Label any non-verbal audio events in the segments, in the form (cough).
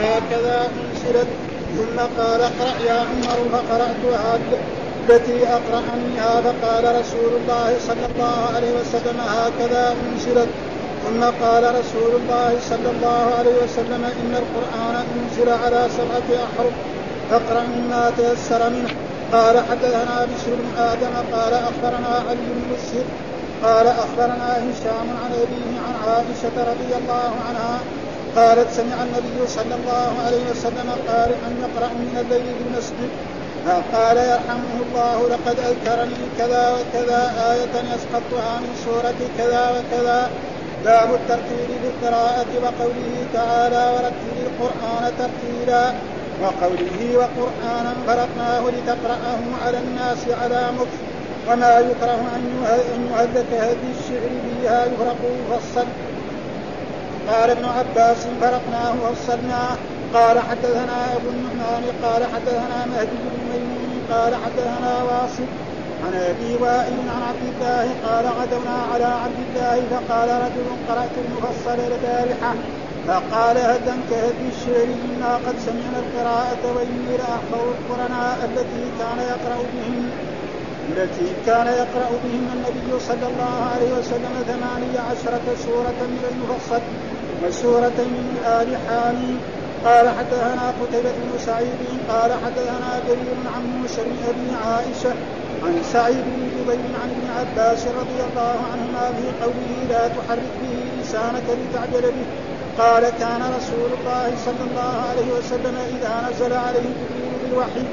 هكذا أنزلت ثم قال اقرأ يا عمر فقرأتها التي أقرأنيها فقال رسول الله صلى الله عليه وسلم هكذا أنزلت ثم قال رسول الله صلى الله عليه وسلم إن القرآن أنزل على سبعة أحرف فاقرأ مما تيسر منه. قال حدثنا بشر بن آدم قال أخبرنا علي بن قال أخبرنا هشام عن أبيه عن عائشة رضي الله عنها قالت سمع النبي صلى الله عليه وسلم قال أن يقرأ من الليل في المسجد. فقال يرحمه الله لقد أذكرني كذا وكذا آية يسقطها من سورة كذا وكذا. باب الترتيل بالقراءة وقوله تعالى ورتل القرآن ترتيلا. وقوله وقرآنا فرقناه لتقرأه على الناس على مكث وما يكره أن يهلك هذه الشعر فيها يفرق يفصل قال ابن عباس فرقناه وفصلناه قال حدثنا أبو النعمان قال حدثنا مهدي بن ميمون قال حدثنا واصل عن أبي وائل عن عبد الله قال غدونا على عبد الله فقال رجل قرأت المفصل البارحة فقال هدا كهدي الشعر إنا قد سمعنا القراءة وإني لاحفظ القرناء التي كان يقرأ بهم. التي كان يقرأ بهن النبي صلى الله عليه وسلم ثمانية عشرة سورة من المفصل وسورة من آل حاميم قال حدثنا قتيبة بن سعيد قال حدثنا جرير عن موسى بن أبي عائشة عن سعيد بن جبير عن ابن عباس رضي الله عنهما في قوله لا تحرك به لسانك لتعجل به. قال كان رسول الله صلى الله عليه وسلم إذا نزل عليه جبريل بالوحي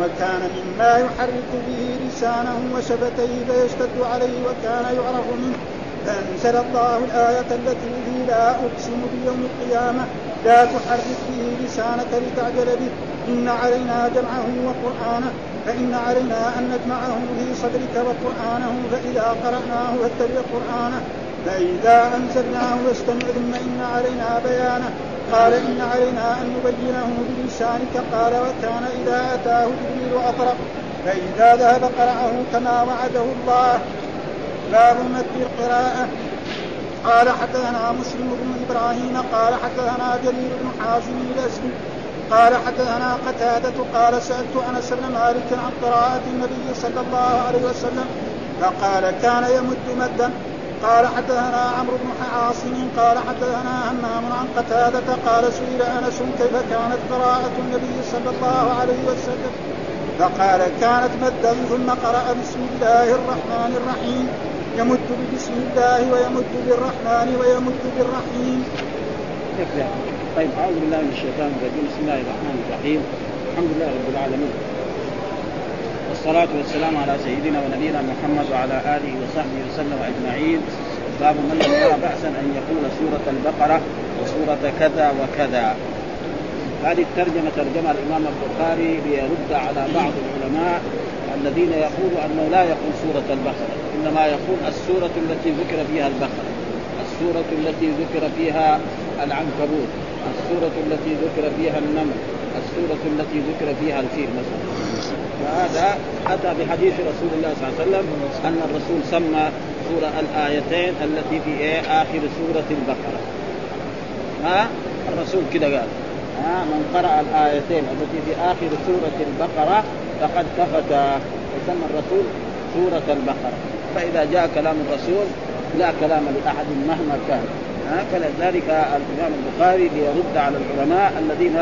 وكان مما يحرك به لسانه وشفتيه فيشتد عليه وكان يعرف منه فأنزل الله الآية التي في لا أقسم بيوم القيامة لا تحرك به لسانك لتعجل به. إن علينا جمعه وقرآنه فإن علينا أن نجمعه في صدرك وقرآنه فإذا قرأناه فاتبع قرآنه. فإذا أنزلناه فاستمع ثم إن علينا بيانه قال إن علينا أن نبينه بلسانك قال وكان إذا أتاه جبريل أطرق فإذا ذهب قرأه كما وعده الله. باب مد القراءة. قال حدثنا مسلم بن إبراهيم قال حدثنا جرير بن حازم الأسلم قال حدثنا قتادة قال سألت أنس بن مالك عن قراءة النبي صلى الله عليه وسلم فقال كان يمد مدا. قال حدثنا عمرو بن عاصم قال حدثنا همام عن قتادة قال سئل أنس كيف كانت قراءة النبي صلى الله عليه وسلم؟ فقال كانت مدا ثم قرأ بسم الله الرحمن الرحيم. يمد بسم الله ويمد بالرحمن ويمد بالرحيم. طيب أعوذ بالله من الشيطان الرجيم. بسم الله الرحمن الرحيم. الحمد لله رب العالمين. والصلاة والسلام على سيدنا ونبينا محمد وعلى آله وصحبه وسلم أجمعين. باب من لم يرى بأسا أن يقول سورة البقرة وسورة كذا وكذا. هذه الترجمة ترجمها الإمام البخاري ليرد على بعض العلماء الذين يقولوا أنه لا يقول سورة البقرة إنما يقول السورة التي ذكر فيها البقرة. السورة التي ذكر فيها العنكبوت السورة التي ذكر فيها النمل السورة التي ذكر فيها الفيل مثلا. وهذا أتى بحديث رسول الله صلى الله عليه وسلم أن الرسول سمى سورة الآيتين التي في إيه؟ آخر سورة البقرة. ها؟ الرسول كذا قال. ها؟ من قرأ الآيتين التي في آخر سورة البقرة فقد كفت. وسمى الرسول سورة البقرة. فإذا جاء كلام الرسول لا كلام لأحد مهما كان. فلذلك الإمام البخاري ليرد على العلماء الذين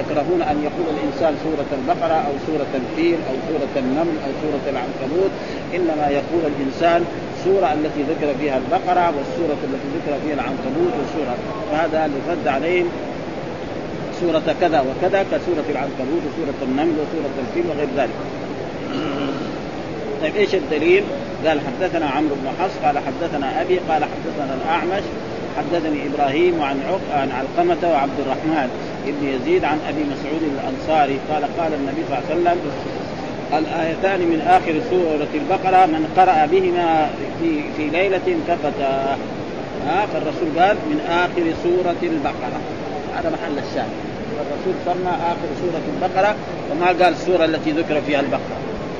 يكرهون أن يقول الإنسان سورة البقرة أو سورة الفيل أو سورة النمل أو سورة العنكبوت إنما يقول الإنسان سورة التي ذكر فيها البقرة والسورة التي ذكر فيها العنكبوت والسورة فهذا الرد عليهم سورة كذا وكذا كسورة العنكبوت وسورة النمل وسورة الفيل وغير ذلك. طيب إيش الدليل؟ قال حدثنا عمرو بن حفص قال حدثنا أبي قال حدثنا الأعمش حدثني إبراهيم وعن عق عن علقمة وعبد الرحمن بن يزيد عن أبي مسعود الأنصاري قال قال النبي صلى الله عليه وسلم الآيتان من آخر سورة البقرة من قرأ بهما في في ليلة كفتا ها فالرسول قال من آخر سورة البقرة. هذا محل الشاهد. الرسول سمى آخر سورة البقرة وما قال السورة التي ذكر فيها البقرة.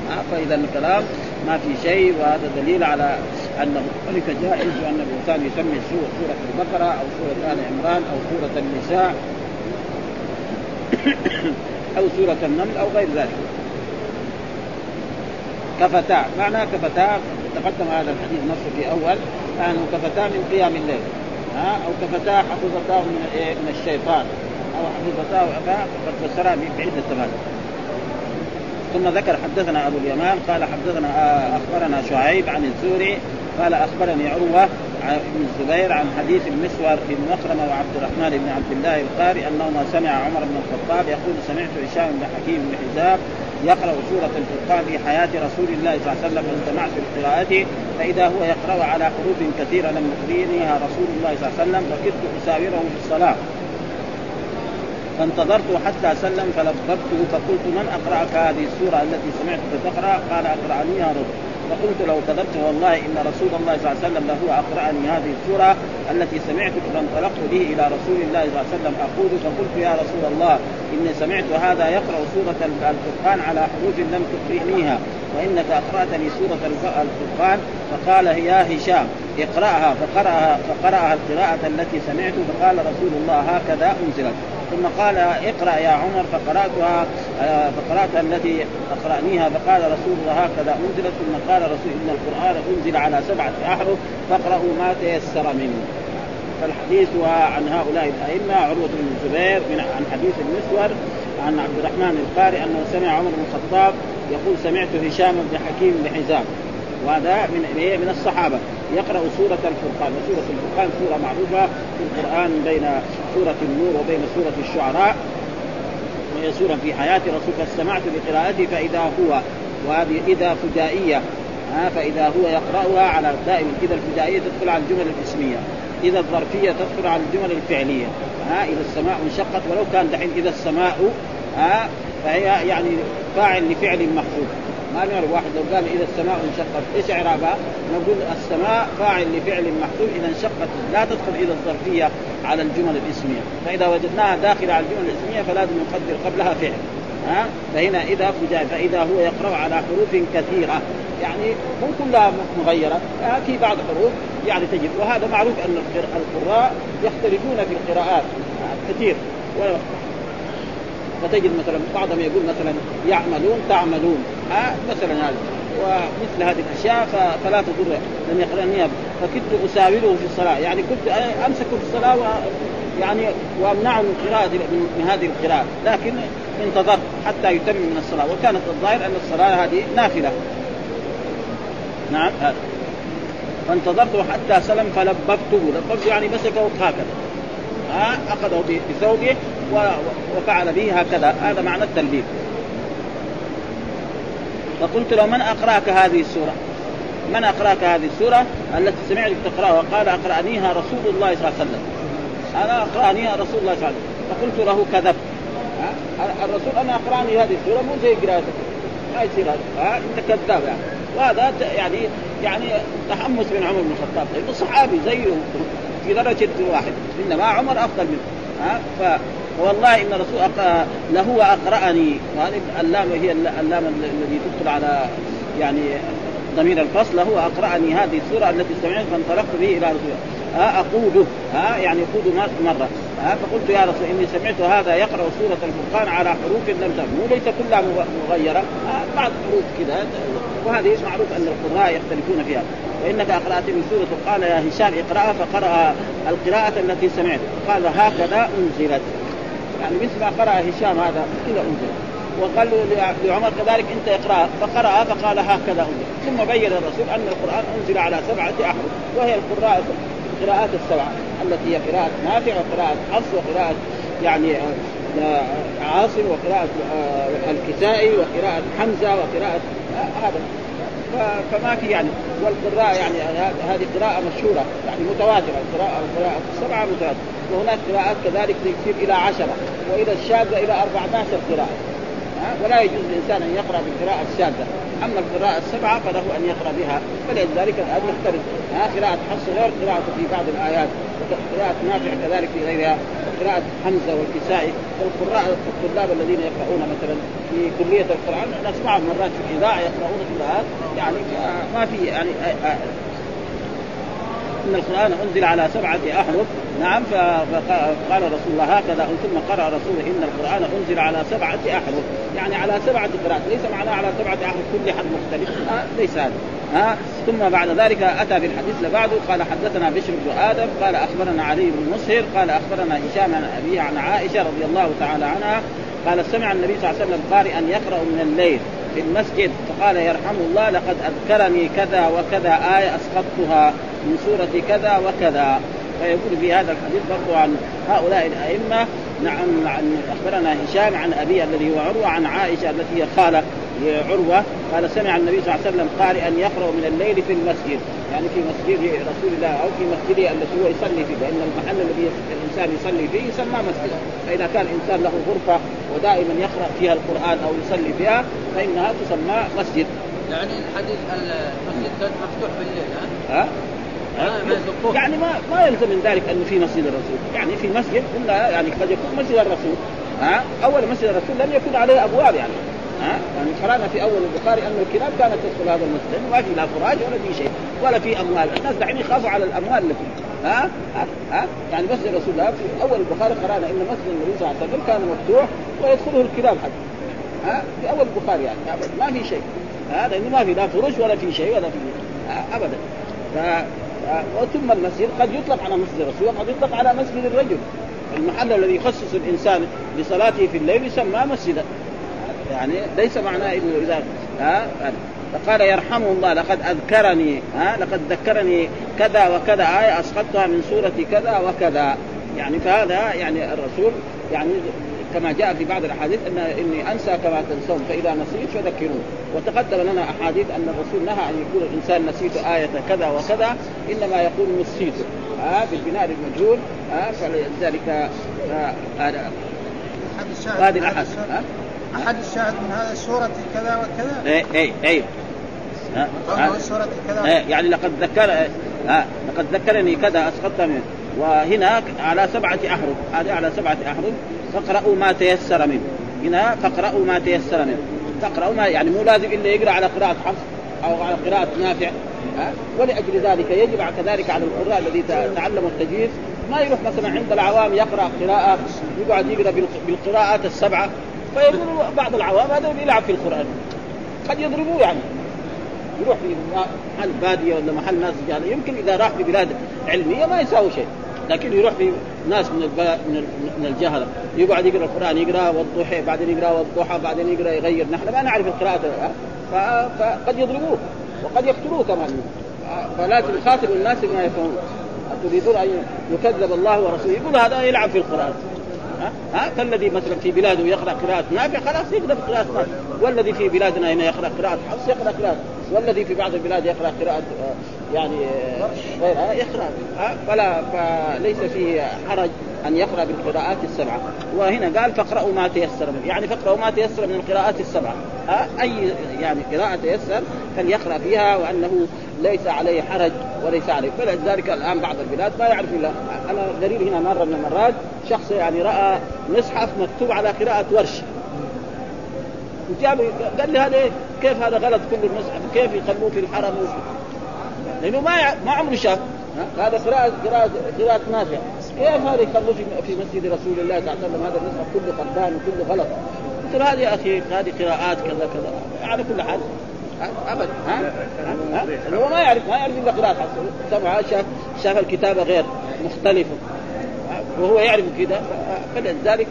ها فإذا الكلام ما في شيء وهذا دليل على أنه ذلك جائز وأن الإنسان يسمي سورة البقرة أو سورة آل عمران أو سورة النساء. أو سورة النمل أو غير ذلك. كفتا معنى كفتا تقدم هذا الحديث نفسه في أول انه كفتا من قيام الليل. ها؟ أو كفتا حفظتاه من إيه؟ من الشيطان. أو حفظتاه فقد فسرها بعده تفاسير ثم ذكر حدثنا أبو اليمان قال حدثنا آه، أخبرنا شعيب عن الزوري قال أخبرني عروة بن الزبير عن حديث المسور بن مخرمة وعبد الرحمن بن عبد الله القاري انهما سمع عمر بن الخطاب يقول سمعت هشام بن حكيم بن حزام يقرأ سورة الفرقان في حياة رسول الله صلى الله عليه وسلم فاستمعت لقراءته فإذا هو يقرأ على حروف كثيرة لم يقرينها رسول الله صلى الله عليه وسلم فكدت أساوره في الصلاة. فانتظرت حتى سلم فلببته فقلت من أقرأك هذه السورة التي سمعتك تقرا قال أقرأنيها رب. فقلت لو كذبت والله إن رسول الله صلى الله عليه وسلم له أقرأني هذه السورة التي سمعت فانطلقت به إلى رسول الله صلى الله عليه وسلم. أقول فقلت يا رسول الله إني سمعت هذا يقرأ سورة الفرقان على حروف لم تقرئنيها وإنك أقرأتني سورة الفرقان فقال يا هشام. اقرأها فقرأها فقرأها القراءة التي سمعت فقال رسول الله هكذا أنزلت. ثم قال اقرأ يا عمر فقرأتها آه، فقرأتها التي أقرأنيها فقال رسول الله هكذا أنزلت. ثم قال رسول إن القرآن أنزل على سبعة أحرف فاقرأوا ما تيسر منه. فالحديث عن هؤلاء الأئمة عروة بن الزبير عن حديث المسور عن عبد الرحمن القاري أنه سمع عمر بن الخطاب يقول سمعت هشام بن حكيم بن حزام وهذا من من الصحابة. يقرأ سورة الفرقان. وسورة الفرقان سورة معروفة في القرآن بين سورة النور وبين سورة الشعراء. وهي سورة في حياة رسول فاستمعت لقراءته فإذا هو وهذه إذا فجائية. ها فإذا هو يقرأها على دائما إذا الفجائية تدخل على الجمل الاسمية. إذا الظرفية تدخل على الجمل الفعلية. ها إذا السماء انشقت ولو كان دحين إذا السماء ها فهي يعني فاعل لفعل محذوف ما نعرف واحد لو قال إذا السماء انشقت إيش إعرابها؟ نقول السماء فاعل لفعل محذوف إذا انشقت. لا تدخل اذا الظرفية على الجمل الإسمية. فإذا وجدناها داخله على الجمل الإسمية فلازم نقدر قبلها فعل. ها؟ فهنا إذا فجاء فإذا هو يقرأ على حروف كثيرة. يعني مو كلها مغيرة في بعض حروف يعني تجد. وهذا معروف أن القراء يختلفون في القراءات. كثير. فتجد مثلا بعضهم يقول مثلا يعملون تعملون. ها مثلا هذا. ومثل هذه الأشياء فلا تضر لم يقرأني فكنت اساوره في الصلاة. يعني كنت أمسكه في الصلاة و يعني وأمنعه من قراءه من هذه القراءة. لكن انتظرت حتى يتم من الصلاة. وكانت الظاهر أن الصلاة هذه نافلة. نعم هذا. فانتظرته حتى سلم فلببته لببته يعني مسكه هكذا. ها أخذه بثوبه وفعل به هكذا. هذا معنى التلبيب. فقلت له من أقرأك هذه السورة؟ من أقرأك هذه السورة التي سمعتك تقرأها؟ قال أقرأنيها رسول الله صلى الله عليه وسلم. أنا أقرأنيها رسول الله صلى الله عليه وسلم. فقلت له كذبت الرسول أنا أقرأني هذه السورة مو زي قراءتك. ما يصير هذا. أنت كذاب يعني. وهذا يعني يعني تحمس من عمر بن الخطاب. لأنه صحابي زيه في درجة واحد. إنما عمر أفضل منه. ها؟ ف والله إن الرسول أقرأ له أقرأني. وهذه اللام هي اللام الذي تدخل على يعني ضمير الفصل. هو أقرأني هذه السورة التي سمعت فانطلقت به إلى رسول ها اقوده ها يعني يقود مرة. ها فقلت يا رسول إني سمعت هذا يقرأ سورة الفرقان على حروف لم تكن ليس كلها مغيرة. بعض حروف كذا وهذه معروف أن القراء يختلفون فيها. وانك أقرأت من سورة قال يا هشام اقرأها فقرا القراءة التي سمعت. قال هكذا أنزلت. يعني مثل ما قرأ هشام هذا كذا أنزل. وقال لعمر كذلك أنت اقرأ. فقرأ فقال هكذا أنزل. ثم بين الرسول أن القرآن أنزل على سبعة أحرف وهي القراءة القراءات السبعة التي هي قراءة نافع وقراءة حفص وقراءة يعني آه، عاصم وقراءة آه، الكسائي وقراءة حمزة وقراءة آه، هذا. فما في يعني والقراءة يعني هذه قراءة مشهورة يعني متواترة القراءة القراءة السبعة متواترة. وهناك قراءات كذلك تصير إلى عشرة وإلى الشاذة إلى 14 قراءة. ولا يجوز للإنسان أن يقرأ بالقراءة الشاذة. أما القراءة السبعة فله أن يقرأ بها فلذلك الآن يختلف قراءة حفص غير قراءة في بعض الآيات. قراءة نافع كذلك في غيرها. قراءة حمزة والكسائي. والقراء الطلاب الذين يقرؤون مثلا في كلية القرآن نسمعهم مرات في الإذاعة يقرؤون قراءات يعني ما في يعني إن القرآن أنزل على سبعة أحرف. نعم فقال رسول الله هكذا ثم قرأ رسول إن القرآن أنزل على سبعة أحرف. يعني على سبعة قراءات ليس معناه على سبعة أحرف كل حرف مختلف. آه ليس هذا. ها ثم بعد ذلك أتى بالحديث لبعده قال حدثنا بشر بن آدم قال أخبرنا علي بن مسهر قال أخبرنا هشام عن أبيه عن عائشة رضي الله تعالى عنها قال سمع النبي صلى الله عليه وسلم قارئا يقرأ من الليل في المسجد فقال يرحم الله لقد أذكرني كذا وكذا آية أسقطتها من سورة كذا وكذا. فيقول في هذا الحديث برضو عن هؤلاء الأئمة نعم عن أخبرنا هشام عن ابي الذي هو عروة عن عائشة التي هي خالة. عروة قال سمع النبي صلى الله عليه وسلم قارئا يقرأ من الليل في المسجد. يعني في مسجد رسول الله أو في مسجده التي هو يصلي فيه. لأن المحل الذي الإنسان يصلي فيه يسمى مسجد. فإذا كان الإنسان له غرفة ودائما يقرأ فيها القرآن أو يصلي فيها فإنها تسمى مسجد. يعني الحديث المسجد كان مفتوح بالليل ها؟ ها؟ يعني ما ما يلزم من ذلك انه في مسجد الرسول، يعني في مسجد قلنا يعني قد يكون مسجد الرسول ها؟ أول مسجد الرسول لم يكن عليه أبواب يعني. ها؟ يعني قرانا في أول البخاري أن الكلاب كانت تدخل هذا المسجد ما في لا فراج ولا في شيء ولا في أموال. الناس دحين يخافوا على الأموال اللي فيه ها؟ ها, ها؟ يعني مسجد رسول الله في أول البخاري قرأنا إن مسجد النبي صلى الله عليه وسلم كان مفتوح ويدخله الكلاب حتى ها؟ في أول البخاري يعني ما في شيء ها؟ لأنه ما في لا فرش ولا في شيء ولا في ابدا. ف... وثم المسجد قد يطلق على مسجد الرسول وقد يطلق على مسجد الرجل. المحل الذي يخصص الإنسان لصلاته في الليل يسمى مسجدا. يعني ليس معناه إنه اذا ها؟ فقال يرحمه الله لقد أذكرني ها؟ لقد ذكرني كذا وكذا آية أسقطتها من سورة كذا وكذا. يعني فهذا يعني الرسول يعني كما جاء في بعض الأحاديث أن إني أنسى كما تنسون فإذا نسيت فذكرون. وتقدم لنا أحاديث أن الرسول نهى أن يقول الإنسان نسيت آية كذا وكذا إنما يقول نسيت ها؟ بالبناء للمجهول ها؟ فلذلك هذا هذه الأحاديث أحد الشاهد من هذا سورة كذا وكذا؟ اي اي اي سورة كذا. إيه يعني لقد ذكر آه لقد ذكرني كذا اسقطت منه وهنا على سبعة أحرف هذه على سبعة أحرف. فاقرأوا ما تيسر منه. هنا فاقرأوا ما تيسر منه. تقرأوا ما يعني مو لازم إلا يقرأ على قراءة حفص أو على قراءة نافع ها. ولأجل ذلك يجب كذلك على القراء الذي تعلموا التجويد ما يروح مثلا عند العوام يقرأ قراءة يقعد يقرأ بالقراءات السبعة. فيقول بعض العوام هذا يلعب في القرآن. قد يضربوه يعني. يروح في محل بادية ولا محل ناس جهله يمكن إذا راح في بلاد علمية ما يساوي شيء. لكن يروح في ناس من من الجهله يقعد يقرأ القرآن يقرأ والضحى بعدين يقرأ والضحى بعدين يقرأ يغير. نحن ما نعرف القراءة. فقد يضربوه. وقد يقتلوه كمان. فلازم يخاطب الناس بما يفهمون. تريدون أن يكذب الله ورسوله. يقول هذا يلعب في القرآن. ها؟ فالذي مثلا في بلاده يقرأ قراءة نافع خلاص يقرا قراءة نافع. والذي في بلادنا هنا يقرأ قراءة حفص يقرأ قراءة. والذي في بعض البلاد يقرأ قراءة آه، يعني آه، غيرها يقرأ فلا فليس فيه حرج أن يقرأ بالقراءات السبعة. وهنا قال فاقرأوا ما تيسر منه يعني فاقرأوا ما تيسر من القراءات السبعة أي يعني قراءة تيسر فليقرأ فيها وأنه ليس عليه حرج وليس عليه. فلذلك الآن بعض البلاد ما يعرف إلا أنا دليل هنا مرة من المرات شخص يعني رأى مصحف مكتوب على قراءة ورش. جاب قال لي هذا كيف هذا غلط كل المصحف؟ كيف يخلوه في الحرم؟ لأنه ما ما عمره شاف. هذا قراءة قراءة قراءة نافع كيف هذا يخلوه في مسجد رسول الله صلى الله عليه وسلم؟ هذا المصحف كله خربان وكله غلط. قلت له هذه يا أخي هذه قراءات كذا كذا. على كل حال. ابدا ها, ها؟ هو ما يعرف ما يعرف إلا قراءة سمع شاف شاف الكتابة غير. مختلفة وهو يعرف كذا فلذلك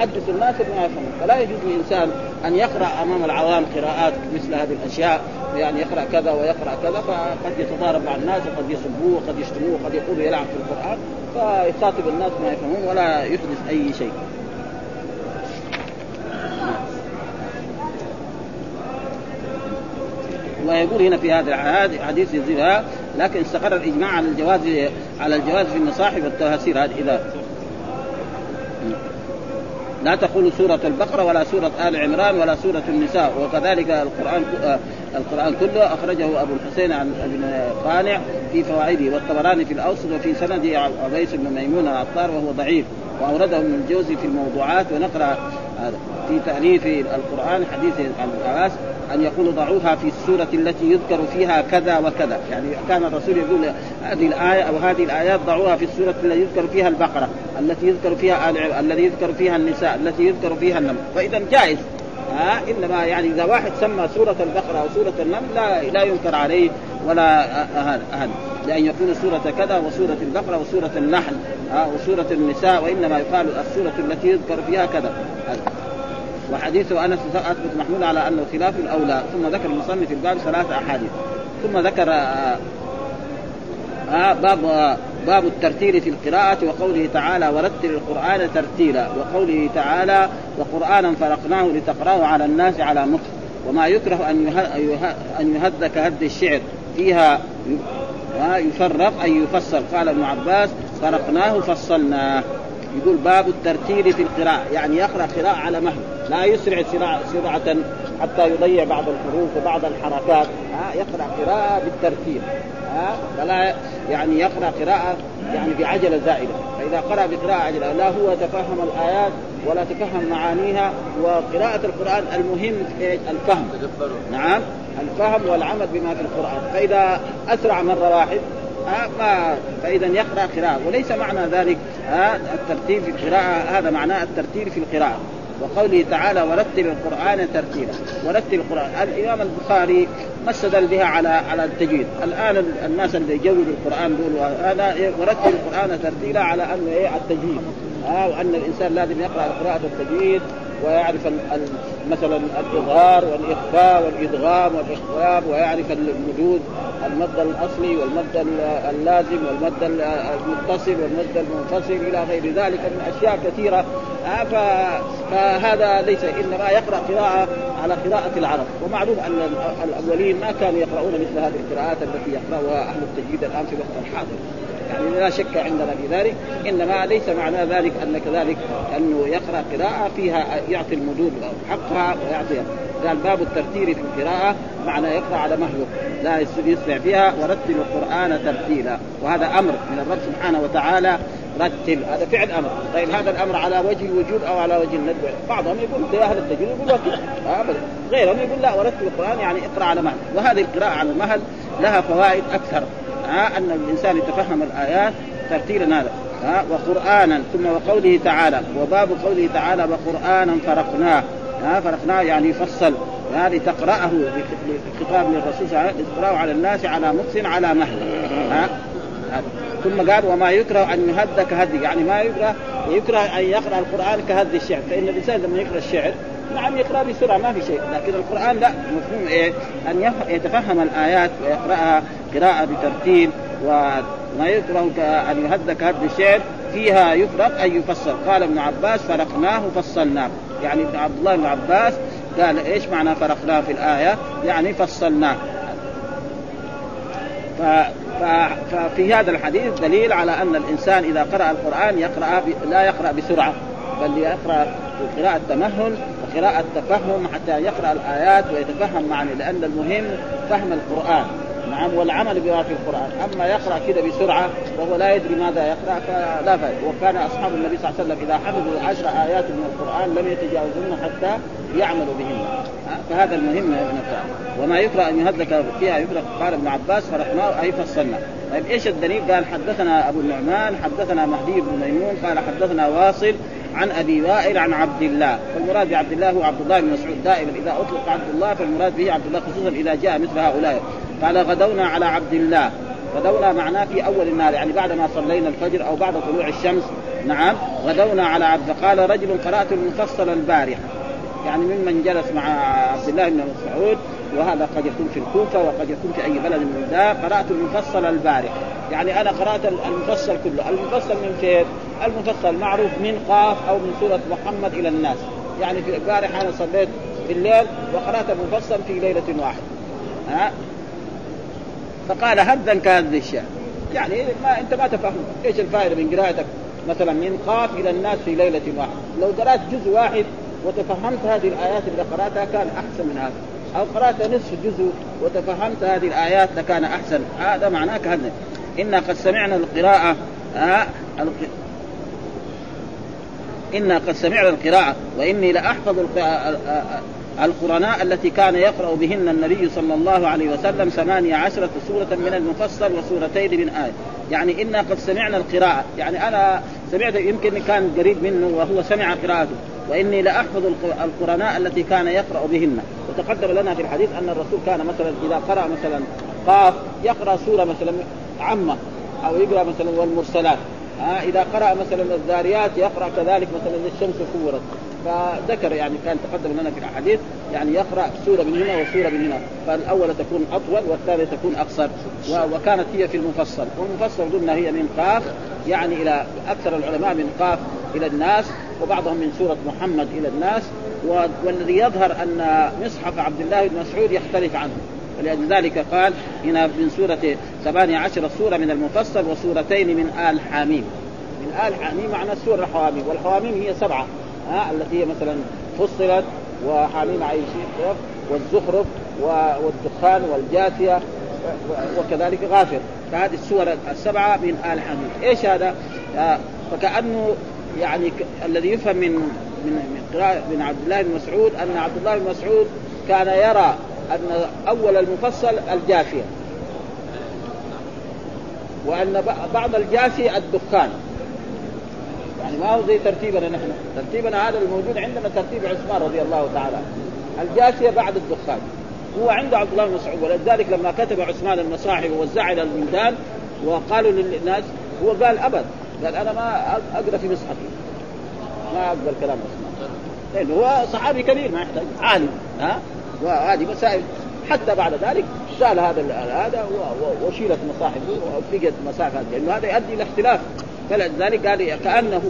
حدث الناس بما يفهمون فلا يجوز للانسان أن يقرأ أمام العوام قراءات مثل هذه الأشياء يعني يقرأ كذا ويقرأ كذا فقد يتضارب مع الناس وقد يسبوه وقد يشتموه وقد يقولوا يلعب في القرآن فيخاطب الناس ما يفهمون ولا يحدث أي شيء. ويقول هنا في هذا الحديث يزيدها لكن استقر الإجماع على الجواز على الجواز في المصاحف والتهاسير هذه إذا لا تقول سورة البقرة ولا سورة آل عمران ولا سورة النساء. وكذلك القرآن القرآن كله أخرجه أبو الحسين عن ابن قانع في فوائده. والطبراني في الأوسط وفي سنده عبيس بن ميمون العطار وهو ضعيف. وأورده ابن الجوزي في الموضوعات. ونقرأ في تأليف القرآن حديث عن العباس أن يقولوا ضعوها في السورة التي يذكر فيها كذا وكذا. يعني كان الرسول يقول هذه الآية أو هذه الآيات ضعوها في السورة التي يذكر فيها البقرة التي يذكر فيها آل الذي يذكر فيها النساء التي يذكر فيها النمل. فإذا جائز. ها إنما يعني إذا واحد سمى سورة البقرة أو سورة النمل لا لا ينكر عليه ولا هذا لأن يكون سورة كذا وسورة البقرة وسورة النحل وسورة النساء وإنما يقال السورة التي يذكر فيها كذا. وحديث أنس أثبت محمول على انه خلاف الأولى ثم ذكر المصنف في الباب ثلاث أحاديث. ثم ذكر آه, آه، باب آه باب الترتيل في القراءة وقوله تعالى ورتل القرآن ترتيلا وقوله تعالى وقرآنا فرقناه لتقرأه على الناس على مكر وما يكره أن أن يهد كهد الشعر. فيها يفرق أي يفصل. قال ابن عباس فرقناه فصلناه يقول باب الترتيل في القراءة يعني يقرأ قراءة على مهل لا يسرع سرعة حتى يضيع بعض الحروف وبعض الحركات. ها يقرأ قراءة بالترتيل. ها فلا يعني يقرأ قراءة يعني بعجلة زائدة. فإذا قرأ بقراءة عجلة لا هو تفهم الآيات ولا تفهم معانيها وقراءة القرآن المهم الفهم. نعم الفهم والعمل بما في القرآن. فإذا أسرع مرة واحد فإذا يقرأ قراءة وليس معنى ذلك الترتيب في القراءة هذا معناه الترتيب في القراءة. وقوله تعالى ورتل القرآن ترتيلا ورتل القرآن الإمام البخاري ما استدل بها على على التجويد. الآن الناس اللي يجودوا القرآن يقولوا هذا ورتل القرآن ترتيلا على أنه إيه؟ التجويد. آه وأن الإنسان لازم يقرأ قراءه التجويد ويعرف مثلا الإظهار والإخفاء والإدغام والاخفاء ويعرف الوجود المد الأصلي والمد اللازم والمد المتصل والمد المنفصل إلى غير ذلك من أشياء كثيرة. آه، فهذا ليس إنما يقرأ قراءة على قراءة العرب. ومعلوم أن الأولين ما كانوا يقرؤون مثل هذه القراءات التي يقرأها أهل التجويد الآن في الوقت الحاضر. يعني لا شك عندنا في ذلك. إنما ليس معنى ذلك أن كذلك أنه يقرأ قراءة فيها يعطي المدود حقها ويعطيها قال باب الترتيل في القراءة معنى يقرأ على مهله لا يسمع فيها ورتل القرآن ترتيلا. وهذا أمر من الرب سبحانه وتعالى رتل هذا فعل أمر. طيب هذا الأمر على وجه الوجوب أو على وجه الندب؟ بعضهم يقول زي أهل التجويد يقول وكل ابدا. غيرهم يقول لا ورتل القرآن يعني اقرأ على مهل. وهذه القراءة على المهل لها فوائد أكثر. ها أن الإنسان يتفهم الآيات ترتيلا هذا ها وقرانا ثم وقوله تعالى وباب قوله تعالى وقرانا فرقناه ها فرقناه يعني يفصل هذه تقرأه خطاب للرسول صلى الله عليه وسلم تقرأه على الناس على مكس على مهل ها. ثم قال وما يكره أن يهد كهدي يعني ما يكره يكره أن يقرأ القرآن كهد الشعر فإن الإنسان لما يقرأ الشعر نعم يقرأ بسرعة ما في شيء. لكن القرآن لا مفهوم إيه؟ أن يتفهم الآيات ويقرأها قراءة بترتيب وما يكره أن يهد كهد الشعر فيها يفرق أن يفسر. قال ابن عباس فرقناه فصلناه. يعني ابن عبد الله بن عباس قال إيش معنى فرقناه في الآية؟ يعني فصلناه. ف... ف... ففي هذا الحديث دليل على أن الإنسان إذا قرأ القرآن يقرأ ب... لا يقرأ بسرعة بل يقرأ قراءة تمهل وقراءة تفهم حتى يقرأ الآيات ويتفهم معاني لأن المهم فهم القرآن. نعم والعمل بما في القرآن. أما يقرأ كذا بسرعة وهو لا يدري ماذا يقرأ فلا فائده وكان أصحاب النبي صلى الله عليه وسلم إذا حفظوا عشر آيات من القرآن لم يتجاوزون حتى يعملوا بهن. فهذا المهم نفسه وما يقرأ أن يهدك فيها يقرأ قال ابن عباس فرحناه أي فصلنا. طيب إيش الدليل؟ قال حدثنا أبو النعمان حدثنا مهدي بن ميمون قال حدثنا واصل عن أبي وائل عن عبد الله. فالمراد بعبد الله هو عبد الله بن مسعود دائما. إذا أطلق عبد الله فالمراد به عبد الله خصوصا إذا جاء مثل هؤلاء. قال غدونا على عبد الله. غدونا معناه في أول النهار يعني بعد ما صلينا الفجر أو بعد طلوع الشمس. نعم غدونا على عبد قال رجل قرأت المفصل البارحه يعني ممن جلس مع عبد الله بن مسعود وهذا قد يكون في الكوفة وقد يكون في أي بلد من ذا. قرأت المفصل البارحة يعني أنا قرأت المفصل كله. المفصل من فين؟ المفصل معروف من قاف أو من سورة محمد إلى الناس. يعني في البارحة أنا صليت في الليل وقرأت المفصل في ليلة واحدة. ها؟ فقال هدا كهذه الشعر يعني ما أنت ما تفهم. إيش الفائدة من قراءتك؟ مثلا من قاف إلى الناس في ليلة واحدة. لو قرأت جزء واحد وتفهمت هذه الآيات اللي قرأتها كان أحسن من هذا. أو قرأت نصف جزء وتفهمت هذه الآيات لكان أحسن. هذا معناه كهذا إنا قد سمعنا القراءة آه إنا قد سمعنا القراءة وإني لأحفظ القرناء التي كان يقرأ بهن النبي صلى الله عليه وسلم ثمانية عشرة سورة من المفصل وسورتين من آية. يعني إنا قد سمعنا القراءة. يعني أنا سمعت يمكن كان قريب منه وهو سمع قراءته. وإني لأحفظ القرناء التي كان يقرأ بهن. وتقدم لنا في الحديث أن الرسول كان مثلا إذا قرأ مثلا قاف يقرأ سورة مثلا عامة أو يقرأ مثلا والمرسلات. ها إذا قرأ مثلا الذاريات يقرأ كذلك مثلا الشمس كورت. فذكر يعني كان تقدم لنا في الاحاديث يعني يقرأ سورة من هنا وسورة من هنا. فالاولى تكون أطول والثانيه تكون أقصر. وكانت هي في المفصل. والمفصل قلنا هي من قاف يعني إلى أكثر العلماء من قاف إلى الناس. وبعضهم من سورة محمد إلى الناس والذي يظهر أن مصحف عبد الله بن مسعود يختلف عنه. ولذلك قال هنا من سورة ثمانية عشر سورة من المفصل وسورتين من آل حاميم من آل حاميم معنى سورة الحواميم والحواميم هي سبعة ها التي هي مثلا فصلت وحاميم عين والزخرف والدخان والجاثية وكذلك غافر. فهذه السور السبعة من آل حميد إيش هذا؟ آه، فكأنه يعني الذي يفهم من من من, من عبد الله بن مسعود أن عبد الله بن مسعود كان يرى أن أول المفصل الجافية. وأن بعض الجافي الدخان. يعني ما هو زي ترتيبنا نحن. ترتيبنا هذا الموجود عندنا ترتيب عثمان رضي الله تعالى. الجافية بعد الدخان. هو عند عبد الله بن مسعود. ولذلك لما كتب عثمان المصاحف ووزعها إلى البلدان وقالوا للناس هو قال أبد. قال أنا ما اقرا في مصحفي ما اقبل كلام عثمان لأنه هو صحابي كبير ما يحتاج. عالم ها؟ وهذه مسائل. حتى بعد ذلك زال هذا هذا وشيلت مصاحفه وفقت مصاحف لأنه هذا يؤدي إلى اختلاف. فلذلك قال كأنه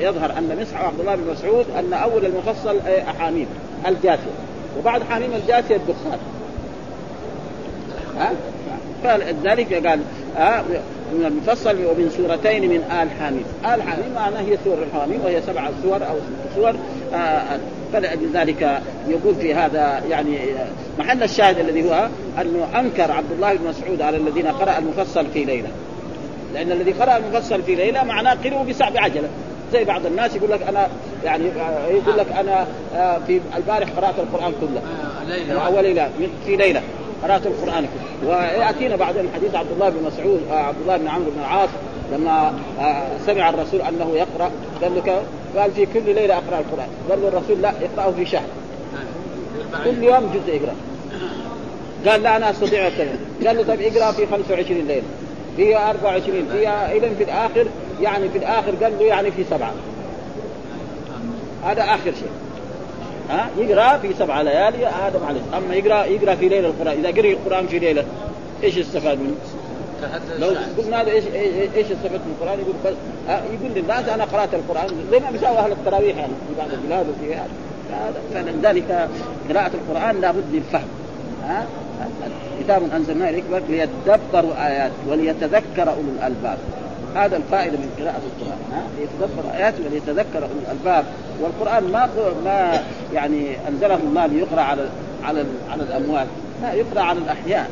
يظهر أن مصحف عبد الله بن مسعود أن أول المفصل أحاميم الجاثيه وبعد حاميم الجاثيه الدخان. ها؟ فلذلك قال ها من المفصل ومن سورتين من آل حاميم آل حاميم معناه هي سور الحاميم وهي سبع سور أو ست سور. آه فلذلك يقول في هذا يعني محل الشاهد الذي هو أنه أنكر عبد الله بن مسعود على الذين قرأ المفصل في ليلة. لأن الذي قرأ المفصل في ليلة معناه قرأوا بسع بعجله زي بعض الناس يقول لك أنا يعني يقول لك أنا آه، في البارح قرأت القرآن كله. آه، اول ليله في ليلة. قرات القرآن كله. ويأتينا بعدين حديث عبد الله بن مسعود آه، عبد الله بن عمرو بن العاص لما سمع الرسول أنه يقرأ قال له قال في كل ليلة أقرأ القرآن. قال له الرسول لا اقراه في شهر. كل يوم جزء يقرأ. قال لا أنا أستطيع كذا قال له طيب اقرأ في 25 ليلة. فيها 24 فيها إذا في الآخر يعني في الآخر قال له يعني في سبعة. هذا آخر شيء. ها؟ يقرأ في سبع ليالي هذا معلش. أما يقرأ يقرأ في ليلة القرآن. إذا قرأ القرآن في ليلة إيش استفاد منه؟ لو قلنا هذا إيش إيش استفدت من القرآن؟ يقول بس يقول للناس أنا قرأت القرآن. زي ما بيساوي أهل التراويح؟ يعني في بعض البلاد وفي هذا. فلذلك قراءة القرآن لابد من الفهم ها؟ كتاب أنزلناه اليك ليتدبروا آيات وليتذكر أولو الألباب. هذا الفائده من قراءة القرآن ها؟ ليتدبر ايات وليتذكر اولو الألباب. والقرآن ما ما يعني أنزله الله ليقرا على على على الاموات لا يقرأ على الأحياء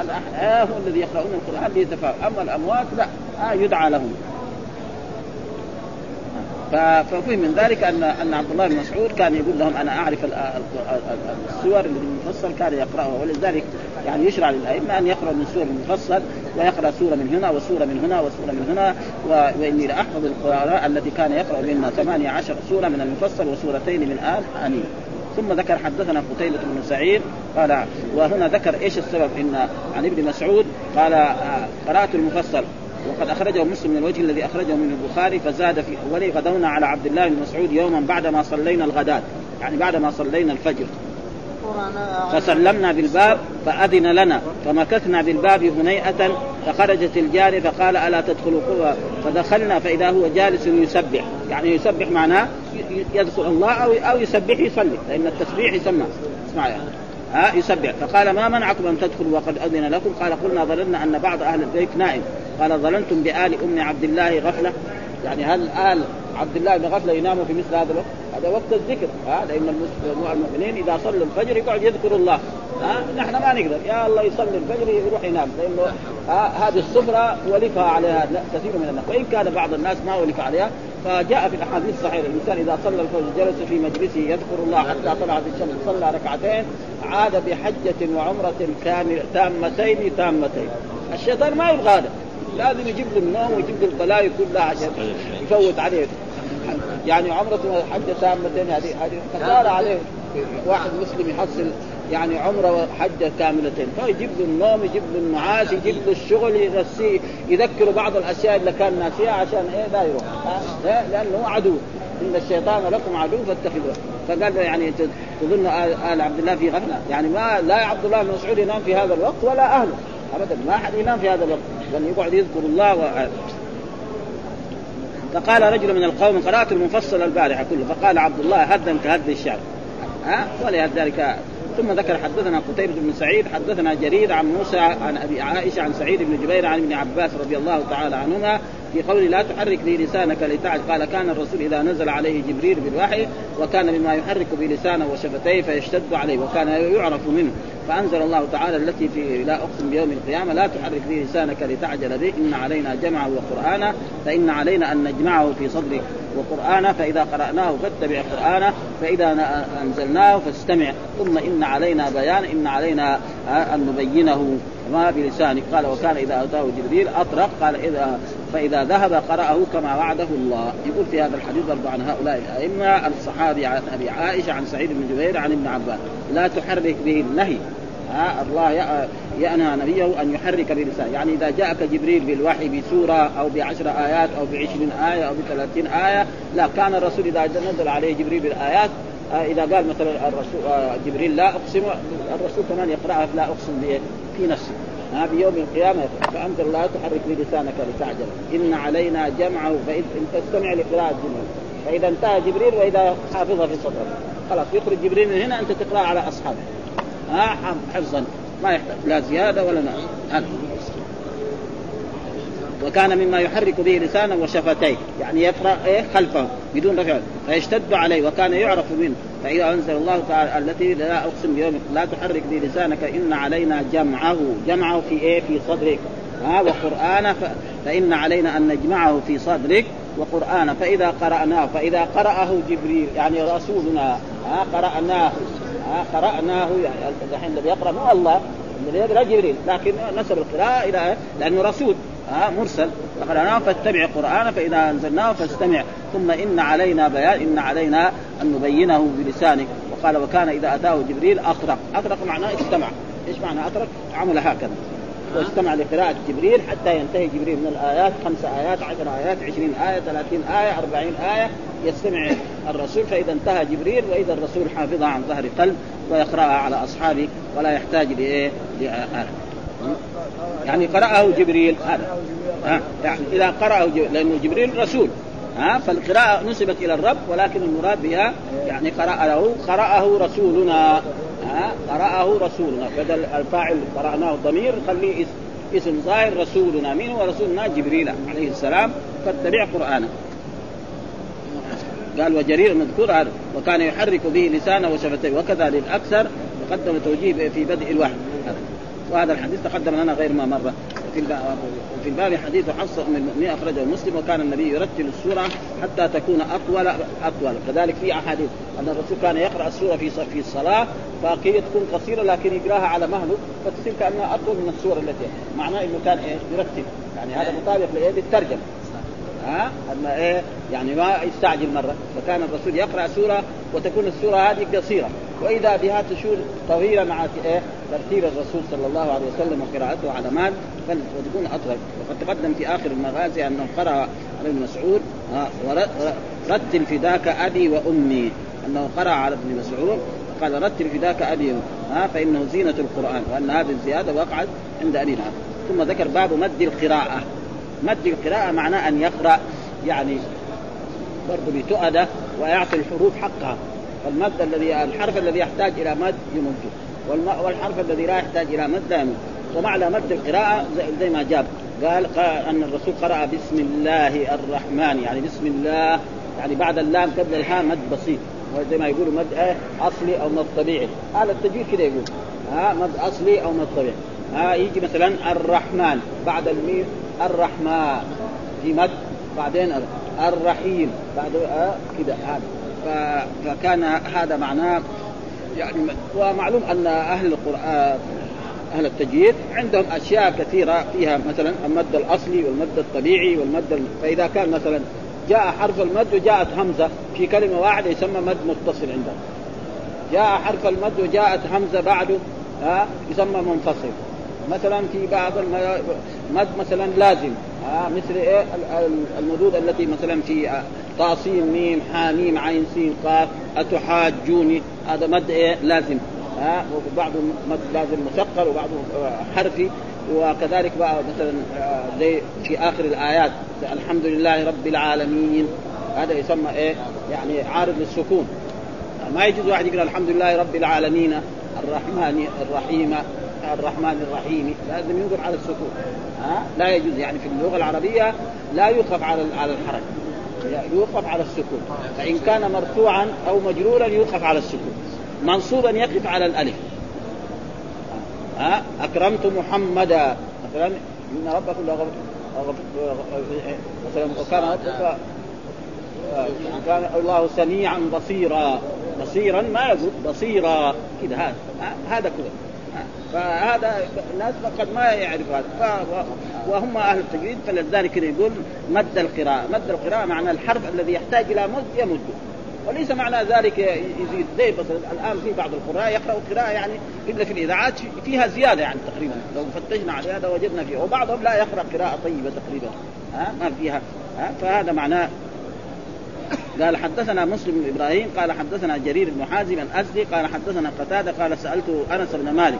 الأحياء هو الذي يقرؤون القرآن ليتفاهم أما الأموات لا آه يدعى لهم. ففهم من ذلك ان أن عبد الله بن مسعود كان يقول لهم أنا أعرف السور اللي المفصل كان يقراها ولذلك يعني يشرع للأئمة أن يقرا من سور المفصل ويقرأ سورة من هنا وسورة من هنا وسورة من هنا وإني لأحفظ القراء التي كان يقرأ منها 18 سورة من المفصل وسورتين من آل انين ثم ذكر حدثنا قتيبة بن سعيد قال وهنا ذكر إيش السبب إن عن ابن مسعود قال آه، قرأت المفصل. وقد أخرجه مسلم من الوجه الذي أخرجه من البخاري فزاد في أوله غدونا على عبد الله بن مسعود يوما بعدما صلينا الغداة. يعني بعدما صلينا الفجر. فسلمنا بالباب فأذن لنا. فمكثنا بالباب هنيئة فخرجت الجارية فقال ألا تدخلوا فدخلنا فإذا هو جالس يسبح. يعني يسبح معناه يذكر الله أو أو يسبح يصلي لأن التسبيح يسمى. اسمع يعني. ها يسبح. فقال ما منعكم أن تدخلوا وقد أذن لكم؟ قال قلنا ظننا أن بعض أهل البيت نائم. قال ظننتم بآل أم عبد الله غفلة؟ يعني هل آل عبد الله بن غفلة يناموا في مثل هذا الوقت؟ هذا وقت الذكر ها لأن المؤمنين إذا صلوا الفجر يقعد يذكر الله. ها نحن ما نقدر. يا الله يصلي الفجر يروح ينام. لأنه هذه السفره ولفها عليها كثير من الناس. وإن كان بعض الناس ما ولف عليها فجاء في الأحاديث الصحيحة. الإنسان إذا صلى الفجر جلس في مجلسه يذكر الله حتى طلعت الشمس صلى ركعتين عاد بحجة وعمرة كامله تامتين تامتين. الشيطان ما يبغى هذا. لازم يجيب له النوم ويجيب له البلايا كلها عشان يفوت عليه. يعني عمرة وحجة تامتين هذه هذه خسارة عليه. واحد مسلم يحصل يعني عمره وحجه كاملتين. فيجيب له النوم يجيب له النعاس يجيب له الشغل ينسيه يذكره بعض الأشياء اللي كان ناسيها عشان إيه لا يروح. لأنه عدو. إن الشيطان لكم عدو فاتخذوه. فقال يعني تظن ال عبد الله في غفلة؟ يعني ما لا عبد الله بن مسعود ينام في هذا الوقت ولا أهله. ابدا ما أحد ينام في هذا الوقت. بل يقعد يذكر الله و... فقال رجل من القوم قرأت المفصل البارحة كله. فقال عبد الله هدا كهد الشعر ها؟ ولذلك ثم ذكر حدثنا قتيبة بن سعيد حدثنا جرير عن موسى عن أبي عائشة عن سعيد بن جبير عن ابن عباس رضي الله تعالى عنهما في قوله لا تحرك به لسانك لتعج قال كان الرسول إذا نزل عليه جبريل بالوحي وكان مما يحرك بلسانه وشفتيه فيشتد عليه وكان يعرف منه. فأنزل الله تعالى التي في لا أقسم بيوم القيامة لا تحرك به لسانك لتعجل به. إن علينا جمعه وقرآنه. فإن علينا أن نجمعه في صدرك وقرآنه. فإذا قرأناه فاتبع قرآنه. فإذا أنزلناه فاستمع. ثم إن علينا بيان. إن علينا أن نبينه. ما بلسانك قال وكان إذا أتاه جبريل أطرق قال اذا فإذا ذهب قرأه كما وعده الله. يقول في هذا الحديث برضو عن هؤلاء الأئمة الصحابي عن أبي عائشة عن سعيد بن جبير عن ابن عباس. لا تحرك به النهي. ها الله يأنهى نبيه أن يحرك بلسانه. يعني إذا جاءك جبريل بالوحي بسورة أو بعشر آيات أو بعشرين آية أو بثلاثين آية لا كان الرسول إذا نزل عليه جبريل بالآيات آه، إذا قال مثلا الرسول آه، جبريل لا أقسم الرسول كمان يقرأها لا أقسم في نفسه. ها بيوم القيامة فأنزل لا تحرك بلسانك لتعجل. إن علينا جمعه فإن تستمع لقراءة جبريل. فإذا انتهى جبريل وإذا حافظها في صدرك. خلاص يخرج جبريل من هنا أنت تقرأ على أصحابه ها حفظا. ما يحتاج. لا زيادة ولا نقص. وكان مما يحرك به لسانه وشفتيه. يعني يقرأ إيه؟ خلفه بدون رفع. فيشتد عليه وكان يعرف منه. فإذا أنزل الله تعالى التي لا أقسم بيوم لا تحرك به لسانك إن علينا جمعه. جمعه في إيه؟ في صدرك. ها وقرآن فإن علينا أن نجمعه في صدرك. وقرآن فإذا قرأناه فإذا قرأه جبريل يعني رسولنا ها قرأناه ها قرأناه يعني الحين الذي يقرأ مو الله الذي يقرأ جبريل. لكن نسب القراءة إلى لأنه رسول. ها مرسل. فقرأناه فاتبع قرآنه فإذا أنزلناه فاستمع. ثم إن علينا بيان إن علينا أن نبينه بلسانك. وقال وكان إذا أتاه جبريل أطرق. أطرق معناه استمع. إيش معنى أطرق؟ عمل هكذا. واستمع لقراءة جبريل حتى ينتهي جبريل من الآيات خمس آيات عشر آيات عشرين آية ثلاثين آية أربعين آية. يستمع الرسول. فإذا انتهى جبريل وإذا الرسول حافظها عن ظهر قلب ويقرأها على أصحابه ولا يحتاج لإيه؟ لآية يعني قرأه جبريل هذا. يعني إذا قرأه جبريل لأنه جبريل رسول. ها فالقراءة نسبت إلى الرب ولكن المراد بها يعني قرأه قرأه رسولنا. ها قرأه رسولنا. بدل الفاعل قرأناه ضمير خليه اسم ظاهر رسولنا مين هو رسولنا جبريل عليه السلام. فاتبع قرآنه. قال وجرير مذكور وكان يحرك به لسانه وشفتيه. وكذا للأكثر تقدم توجيه في بدء الوحي. وهذا الحديث تقدم لنا غير ما مر وفي الباب حديث حفصة أم المؤمنين أخرجه مسلم وكان النبي يرتل السورة حتى تكون اطول أطول. كذلك في أحاديث أن الرسول كان يقرأ السورة في في الصلاة فقيل تكون قصيرة لكن يقراها على مهله فتصير كأنها أطول من السورة التي معناه إنه كان إيه يرتل. يعني هذا مطابق للترجمة. ها؟ أما إيه؟ يعني ما يستعجل مرة. فكان الرسول يقرأ سورة وتكون السورة هذه قصيرة. وإذا بها تشور طويلة مع إيه؟ ترتيب الرسول صلى الله عليه وسلم وقراءته على مال وتكون أطول. وقد تقدم في آخر المغازي أنه قرأ على ابن مسعود رتل فداك أبي وأمي. أنه قرأ على ابن مسعود قال رتل فداك أبي ها فإنه زينة القرآن وأن هذه الزيادة وقعت عند أبي ثم ذكر باب مد القراءة. مد القراءة معناه أن يقرأ يعني برضه بتؤدة ويعطي الحروف حقها. فالمد الذي الحرف الذي يحتاج إلى مد يمد والحرف الذي لا يحتاج إلى مد يمد ومعنى مد القراءة زي ما جاب. قال, قال أن الرسول قرأ بسم الله الرحمن يعني بسم الله يعني بعد اللام قبل الهاء مد بسيط. زي ما يقولوا مد إيه؟ أصلي أو مد طبيعي. هذا التجويد كذا يقول. ها مد أصلي أو مد طبيعي. ها يجي مثلا الرحمن بعد الميم الرحمن. في مد بعدين الرحيم بعد كذا هذا. فكان هذا معناه يعني ومعلوم أن أهل القرآن أهل التجويد عندهم أشياء كثيرة فيها مثلا المد الأصلي والمد الطبيعي والمد فإذا كان مثلا جاء حرف المد وجاءت همزة في كلمة واحدة يسمى مد متصل عندهم. جاء حرف المد وجاءت همزة بعده ها يسمى منفصل. مثلا في بعض المد مثلا لازم ها مثل إيه؟ المدود التي مثلا في طاسين ميم حاميم عين سين قاف أتحاجوني؟ هذا مد إيه؟ لازم. ها؟ وبعضه مد لازم مثقل وبعضه حرفي. وكذلك بقى مثلا آه، زي في آخر الآيات الحمد لله رب العالمين. هذا يسمى إيه؟ يعني عارض للسكون ما يجوز واحد يقرا الحمد لله رب العالمين الرحمن الرحيم الرحمن الرحيم. لازم ينظر على السكون. ها؟ لا يجوز. يعني في اللغة العربية لا يوقف على على الحركه يوقف على السكون فإن كان مرفوعا أو مجرورا يوقف على السكون منصوبا يقف على الألف. ها؟ أكرمت محمدا. مثلا إن ربكم مثلا وكان ربك كان الله سميعا بصيرا. بصيرا ما يقول بصيرا. كذا هذا. هذا فهذا الناس قد ما يعرف هذا. وهم أهل التجويد فلذلك يقول مد القراءة. مد القراءة معنى الحرف الذي يحتاج إلى مد يمد. وليس معنى ذلك يزيد. زي الآن في بعض القراء يقرأوا قراءة يعني الا في الإذاعات فيها زيادة يعني تقريبا. لو فتشنا على هذا وجدنا فيه وبعضهم لا يقرأ قراءة طيبة تقريبا. ها؟ ما فيها. ها؟ فهذا معناه. قال حدثنا مسلم بن إبراهيم قال حدثنا جرير بن حازم الأزدي قال حدثنا قتادة قال سألت أنس بن مالك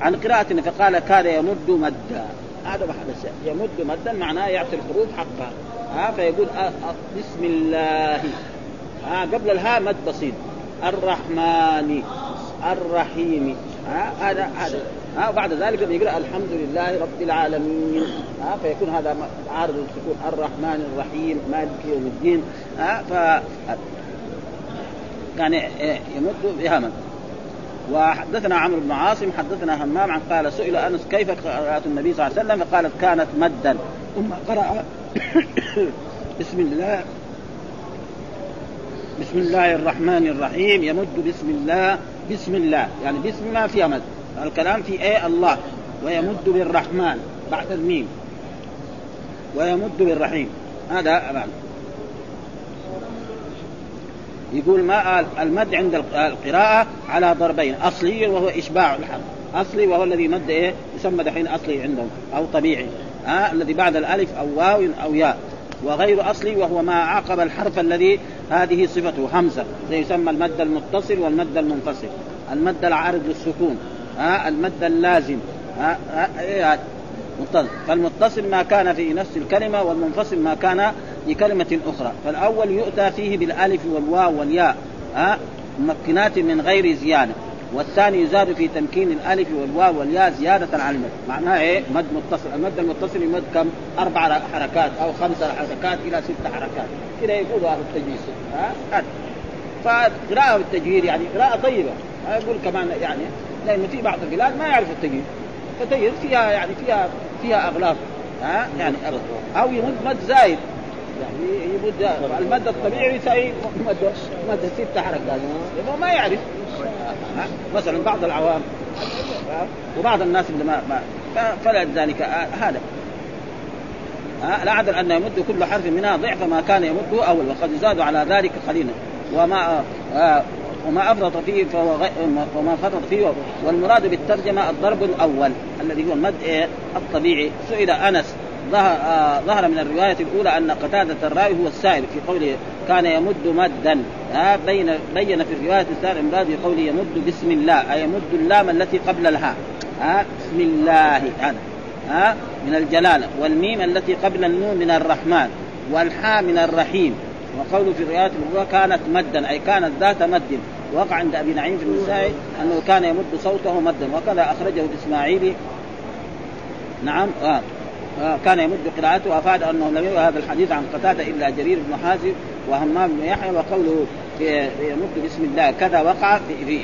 عن قراءة فقال كان يمد مدا. هذا حدث يمد مدا معناه يعطي الحروف حقها. ها فيقول بسم الله. ها قبل الهاء مد بسيط. الرحمن الرحيم. ها هذا هذا. ها وبعد ذلك بيقرا الحمد لله رب العالمين. ها فيكون هذا عارض السكون الرحمن الرحيم مالك يوم الدين. ها ف يعني يمد بها مد. وحدثنا عمرو بن عاصم حدثنا همام عن قال سئل أنس كيف قراءة النبي صلى الله عليه وسلم؟ فقالت كانت مدا. ثم قرأ (coughs) بسم الله. بسم الله الرحمن الرحيم. يمد بسم الله. بسم الله. يعني بسم ما فيها مد. الكلام في إيه؟ الله. ويمد بالرحمن. بعد الميم. ويمد بالرحيم. هذا معنى يقول ما المد عند القراءة على ضربين أصلي وهو إشباع الحرف. أصلي وهو الذي مد إيه؟ يسمى دحين أصلي عندهم أو طبيعي. ها؟ الذي بعد الألف أو واو أو ياء. وغير أصلي وهو ما عقب الحرف الذي هذه صفته همزة. زي يسمى المد المتصل والمد المنفصل. المد العارض للسكون ها؟ المد اللازم. ها, ها؟ إيه متصل. فالمتصل ما كان في نفس الكلمة والمنفصل ما كان في كلمه أخرى. فالأول يؤتى فيه بالألف والواو والياء ها ممكنات من غير زيادة. والثاني يزاد في تمكين الألف والواو والياء زيادة عن المد. معناها إيه؟ مد متصل. المد المتصل يمد كم؟ أربع حركات أو خمس حركات إلى ست حركات. كذا يقول أهل التجويد ها؟ فقراءة بالتجويد يعني قراءة طيبة. يقول كمان يعني لأنه في بعض البلاد ما يعرف التجويد فتجد فيها يعني فيها فيها أغلاط ها؟ يعني أو يمد مد زايد. يعني يمد المد الطبيعي يساوي مد مد ست حركات لأنه ما يعرف. مثلا بعض العوام وبعض الناس اللي ما, ما فلذلك هذا. لا عدل أن يمد كل حرف منها ضعف ما كان يمده أول وقد زادوا على ذلك قليلا. وما وما أفرط فيه فهو غي... وما فرط فيه. والمراد بالترجمة الضرب الأول الذي هو المد الطبيعي. سئل أنس ظهر آه ظهر من الرواية الأولى أن قتادة الراوي هو السائل في قوله كان يمد مدا. بين بين في الرواية الثانية المراد بقوله يمد بسم الله أي يمد اللام التي قبل الهاء بسم الله هذا. من الجلالة. والميم التي قبل النون من الرحمن. والحاء من الرحيم. وقوله في الروايات الاخرى كانت مدا أي كانت ذات مد. وقع عند أبي نعيم في النسائي أنه كان يمد صوته مدا. وكذا أخرجه الإسماعيلي. نعم آه. كان يمد قراءته وافاد أنه لم يروي هذا الحديث عن قتادة إلا جرير بن حازم وهمام بن يحيى وقوله يمد بسم الله كذا وقع في, في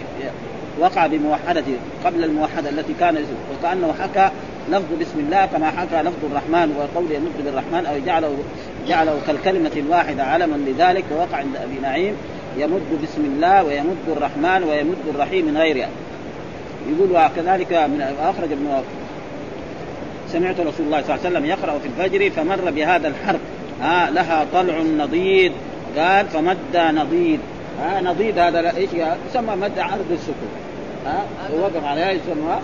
وقع بموحدته قبل الموحدة التي كان وكأنه حكى لفظ بسم الله كما حكى لفظ الرحمن وقول يمد بالرحمن أو جعله جعله كالكلمة الواحدة علما لذلك ووقع عند أبي نعيم يمد بسم الله ويمد الرحمن ويمد الرحيم من غيرها. يقول وكذلك من أخرج ابن سمعت رسول الله صلى الله عليه وسلم يقرأ في الفجر فمر بهذا الحرف. ها لها طلع نضيد. قال فمد نضيد. ها نضيد هذا إيش يسمى مد عرض السكون ها ووقف عليها يسمى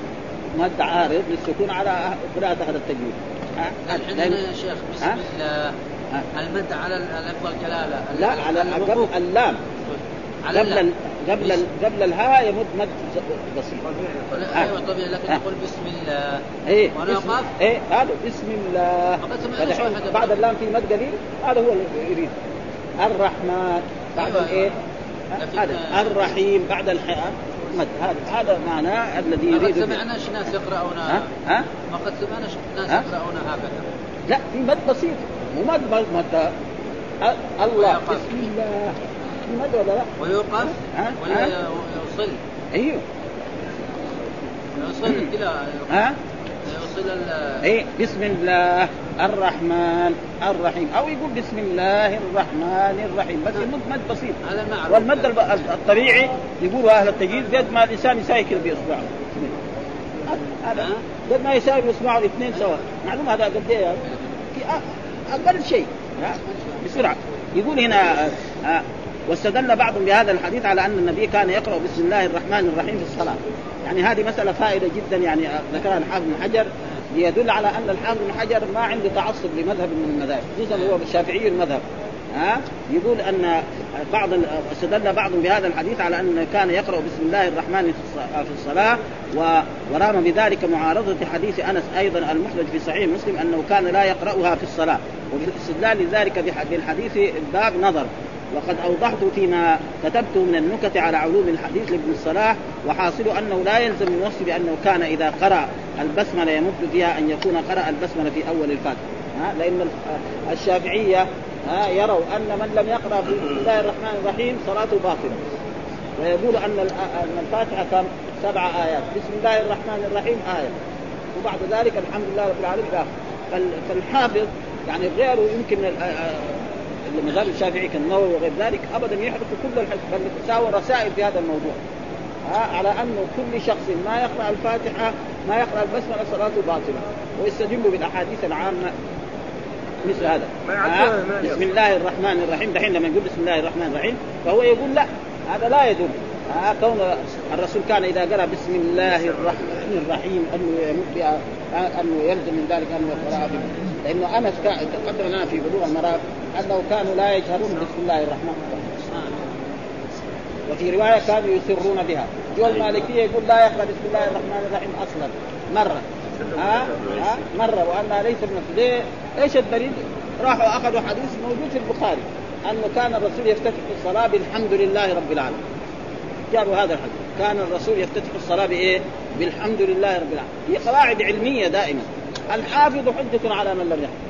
مد عارض للسكون على قراءة هذا. التجويد عندنا يا شيخ بسم الله. المد على اللفظ الجلاله لا على قبل اللام. قبل قبل قبل الهاء يمد مد بسيط. أيوه طبيعي لكن نقول بسم الله. إيه ونقف إيه هذا بسم الله. بعد اللام في مد قليل هذا هو اللي يريد. الرحمن. بعد أيوة الإيه؟ هذا الرحيم. بعد الحاء مد. هذا هذا معناه الذي يريد قد سمعنا ناس يقرؤون ها؟ ها؟ ما قد سمعنا ناس يقرؤون هكذا. لا في مد بسيط. مو مد مد الله. بسم الله. في مد ولا لا؟ ويوقف ولا يوصل؟ أيوه. يوصل كذا ها؟ يوصل إيه بسم الله الرحمن الرحيم. أو يقول بسم الله الرحمن الرحيم. بس يمد مد بسيط. هذا والمد الطبيعي يقول أهل التجويد قد ما الإنسان يساوي كذا باصبعه هذا قد ما يساوي باصبعه الاثنين سوا. معلوم هذا قد إيه؟ أقل شيء. بسرعة. يقول هنا آه واستدل بعض بهذا الحديث على أن النبي كان يقرأ بسم الله الرحمن الرحيم في الصلاة. يعني هذه مسألة فائدة جدا يعني ذكرها الحافظ بن حجر ليدل على أن الحافظ بن حجر ما عنده تعصب لمذهب من المذاهب خصوصا هو الشافعي المذهب. ها؟ يقول أن بعض استدل بعض بهذا الحديث على أن كان يقرأ بسم الله الرحمن في الصلاة ورام بذلك معارضة حديث أنس أيضا المخرج في صحيح مسلم أنه كان لا يقرأها في الصلاة. وفي الاستدلال لذلك بالحديث الباب نظر. وقد أوضحت فيما كتبته من النكت على علوم الحديث لابن الصلاح وحاصل أنه لا يلزم من وصف بأنه كان إذا قرأ البسملة يمد فيها أن يكون قرأ البسملة في أول الفاتحة. لأن الشافعية يروا أن من لم يقرأ بسم الله الرحمن الرحيم صلاته باطلة. ويقول أن أن الفاتحة كم؟ سبع آيات. بسم الله الرحمن الرحيم آية. وبعد ذلك الحمد لله رب العالمين. فالحافظ يعني غيره يمكن المذهب الشافعي كالنووي وغير ذلك ابدا يحرقوا كل الحديث بل تساوى رسائل في هذا الموضوع. على انه كل شخص ما يقرأ الفاتحة ما يقرأ البسمله صلاته باطلة ويستدل بالأحاديث العامة مثل هذا. بسم الله الرحمن الرحيم. دحين لما يقول بسم الله الرحمن الرحيم فهو يقول لا هذا لا يدل. كون الرسول كان إذا قرأ بسم الله الرحمن الرحيم انه يمد انه يلزم من ذلك انه يقرأ لأنه أنس تقدم لنا في بلوغ المرام أنه كانوا لا يجهرون بسم الله الرحمن الرحيم. وفي رواية كانوا يسرون بها. جو المالكية يقول لا يقرا بسم الله الرحمن الرحيم أصلا. مرة. ها؟ ها؟ مرة. وانها ليست من ليه؟ إيش الدليل؟ راحوا أخذوا حديث موجود في البخاري. أنه كان الرسول يفتتح الصلاة بالحمد لله رب العالمين. جابوا هذا الحديث. كان الرسول يفتتح الصلاة بإيه؟ بالحمد لله رب العالمين. هي قواعد علمية دائما. الحافظ حجة على من لم يحفظ.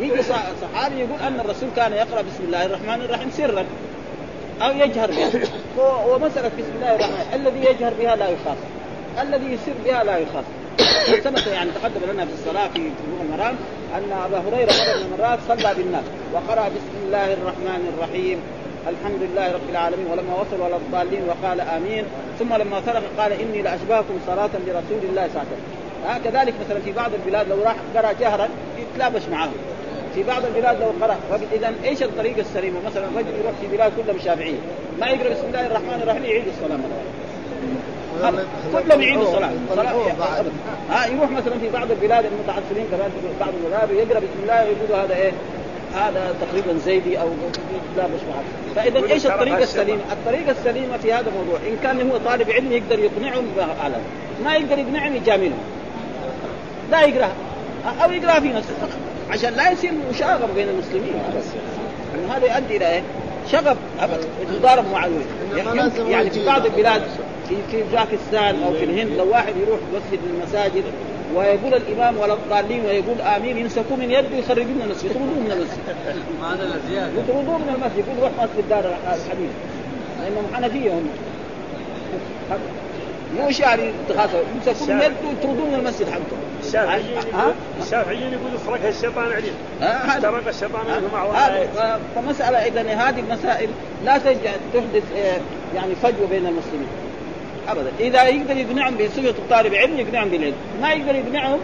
يجي صحابي يقول أن الرسول كان يقرأ بسم الله الرحمن الرحيم سرا أو يجهر بها. ومساله بسم الله الرحمن الذي يجهر بها لا يخاف. الذي يسر بها لا يخاف. ثبت يعني تقدم لنا في الصلاة في بلوغ المرام أن أبا هريرة مره من المرات صلى بالناس وقرأ بسم الله الرحمن الرحيم. الحمد لله رب العالمين ولما وصل ولا الضالين وقال آمين. ثم لما فرغ قال إني لأشبهكم صلاة برسول الله صلى الله عليه وسلم. كذلك مثلا في بعض البلاد لو راح قرأ جهرا يتلابش معهم في بعض البلاد لو قرأ. اذا إيش الطريقة السليمه مثلا رجل يروح في بلاد كلها شافعيه ما يقرأ بسم الله الرحمن الرحيم يعيد الصلاة كلهم يعيدوا الصلاة. ها يروح مثلا في بعض البلاد المتعصبين كمان في بعض المذاهب يقرأ بسم الله ويقولوا هذا إيه؟ هذا تقريبا زيدي أو لا مش معه فاذا إيش الطريقة السليمة؟ الطريقة السليمة في هذا الموضوع إن كان هو طالب علم يقدر يقنعهم على ما يقدر يقنعهم يجاملهم لا يقراها أو يقراها في نفسه عشان لا يصير مشاغب بين المسلمين. يعني هذا يؤدي إلى إيه؟ شغب تضارب مع يعني في بعض البلاد في في باكستان أو في الهند لو واحد يروح مسجد من المساجد ويقول الإمام ولا الضالين ويقول آمين يمسكوه من يده ويخرجوه من المسجد يطردوه من المسجد. (laughs) يطردوه من المسجد يقول روح مسجد دار الحديث لأنهم حنفية هم. مش يعني تخافوا يمسكون يد ويطردون من المسجد حقهم الشافعيين الشافعيين يقولوا فرقها الشيطان عليهم ترك الشيطان عليهم هذا فمسألة إذا هذه المسائل لا تحدث آه، يعني فجوة بين المسلمين. ابدا. إذا يقدر يقنعهم بصفه الطالب علم يقنعهم بالعلم. ما يقدر يقنعهم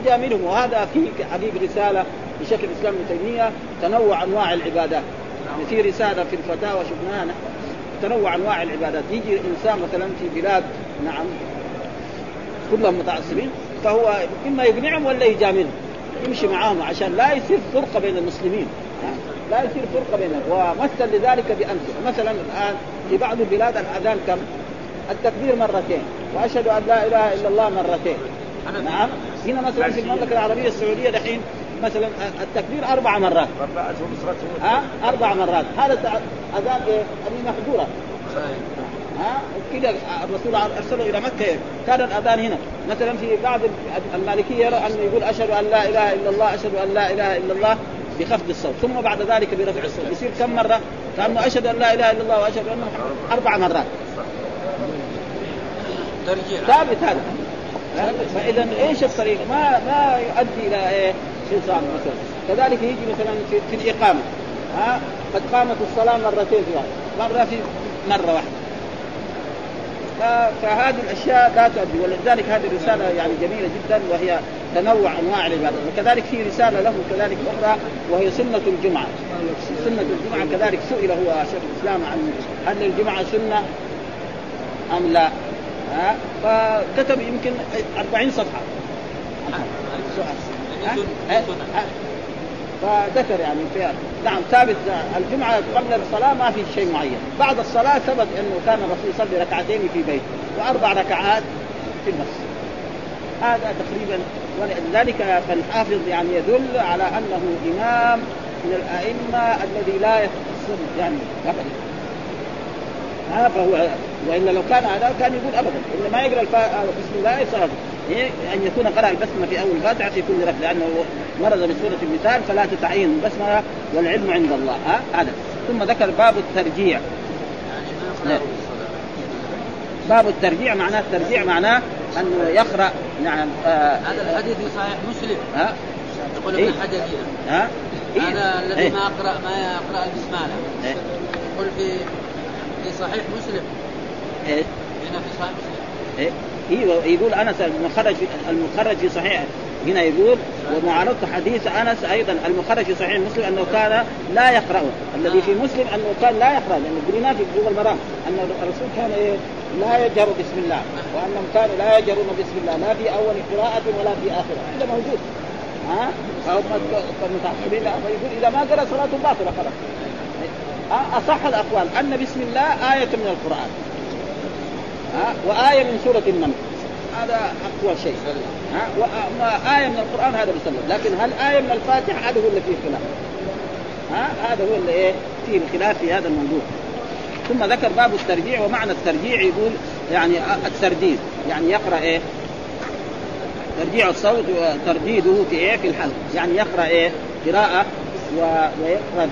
يجاملهم وهذا في حقيقه رسالة لشيخ الإسلام ابن تيمية تنوع أنواع العبادات. يعني في رسالة في الفتاوى شفناها تنوع أنواع العبادات. يجي انسان مثلا في بلاد نعم. كلهم متعصبين. فهو إما يقنعهم ولا يجاملهم. يمشي معاهم عشان لا يصير فرقة بين المسلمين. لا يصير فرقة بينهم. ومثل لذلك بأمثلة. مثلا الآن في بعض البلاد الأذان كم؟ التكبير مرتين. وأشهد أن لا إله إلا الله مرتين. نعم. هنا مثلا في المملكة العربية السعودية دحين مثلا التكبير أربع مرات. ها؟ أربع مرات. هذا اذان إيه؟ محظوره ها؟ كذا الرسول ارسله إلى مكة كان الأذان هنا. مثلا في بعض المالكية يرى انه يقول أشهد أن لا إله إلا الله أشهد أن لا إله إلا الله بخفض الصوت. ثم بعد ذلك برفع الصوت. يصير كم مرة؟ كأنه أشهد أن لا إله إلا الله وأشهد أن أربع مرات. ثابت هذا. فإذا إيش الطريق؟ ما ما يؤدي إلى إيه؟ خصام مثلا كذلك يجي مثلا في, في الإقامة. ها؟ قد قامت الصلاة مرتين في واحد. مرة في مرة واحدة. فهذه الأشياء لا تؤدي. ولذلك هذه الرساله يعني جميلة جدا وهي تنوع أنواع العباده وكذلك في رسالة له كذلك أخرى وهي سنة الجمعة. سنة الجمعة كذلك سئل هو شيخ الإسلام عن هل الجمعة سنة أم لا. ها؟ فكتب يمكن 40 صفحة. فذكر يعني في نعم ثابت الجمعة قبل الصلاة ما في شيء معين، بعد الصلاة ثبت أنه كان الرسول يصلي ركعتين في بيته وأربع ركعات في المسجد. هذا تقريبا ولذلك فالحافظ يعني يدل على أنه إمام من الأئمة الذي لا يخصم يعني ابدا ها فهو وإلا لو كان هذا كان يقول ابدا ان ما يقرأ بسم الله صلاه إيه؟ أن يكون قرأ البسمة في أول الفاتحة في كل ركعة لأنه مرض بسورة المثال فلا تتعين البسمه والعلم عند الله ها؟ هذا. ثم ذكر باب الترجيع. باب الترجيع معناه الترجيع معناه انه يقرأ نعم آه هذا الحديث في صحيح مسلم. ها؟ يقول ابن حجر ها؟ إيه؟ أنا الذي إيه؟ ما اقرا ما يقرأ البسملة. إيه؟ يقول في في صحيح مسلم. إيه؟ هنا في صحيح مسلم. إيه؟ أيوه يقول أنس المخرج المخرج في صحيح هنا يقول ومعارضة حديث أنس أيضا المخرج في صحيح مسلم أنه كان لا يقرا الذي في مسلم أنه كان لا يقرا لأنه قلنا في بلوغ المرام. أن الرسول كان إيه؟ لا يجهر بسم الله وأنهم كانوا لا يجهرون بسم الله لا في أول قراءة ولا في اخرها هذا موجود. ها؟ فهم المتعصبين فيقول إذا ما قرأ صلاته باطله خلاص أصح الأقوال. أن بسم الله آية من القرآن. ها؟ وآية من سورة النمل. هذا أقوى شيء. ها؟ وآية من القرآن هذا بسم لكن هل آية من الفاتحة؟ هذا هو اللي فيه خلاف. ها؟ هذا هو اللي إيه؟ فيه الخلاف في هذا الموضوع. ثم ذكر باب الترجيع ومعنى الترجيع يقول يعني الترديد. يعني يقرأ إيه؟ ترجيع الصوت وترديده في إيه؟ في الحلق. يعني يقرأ إيه؟ قراءة ويقرأ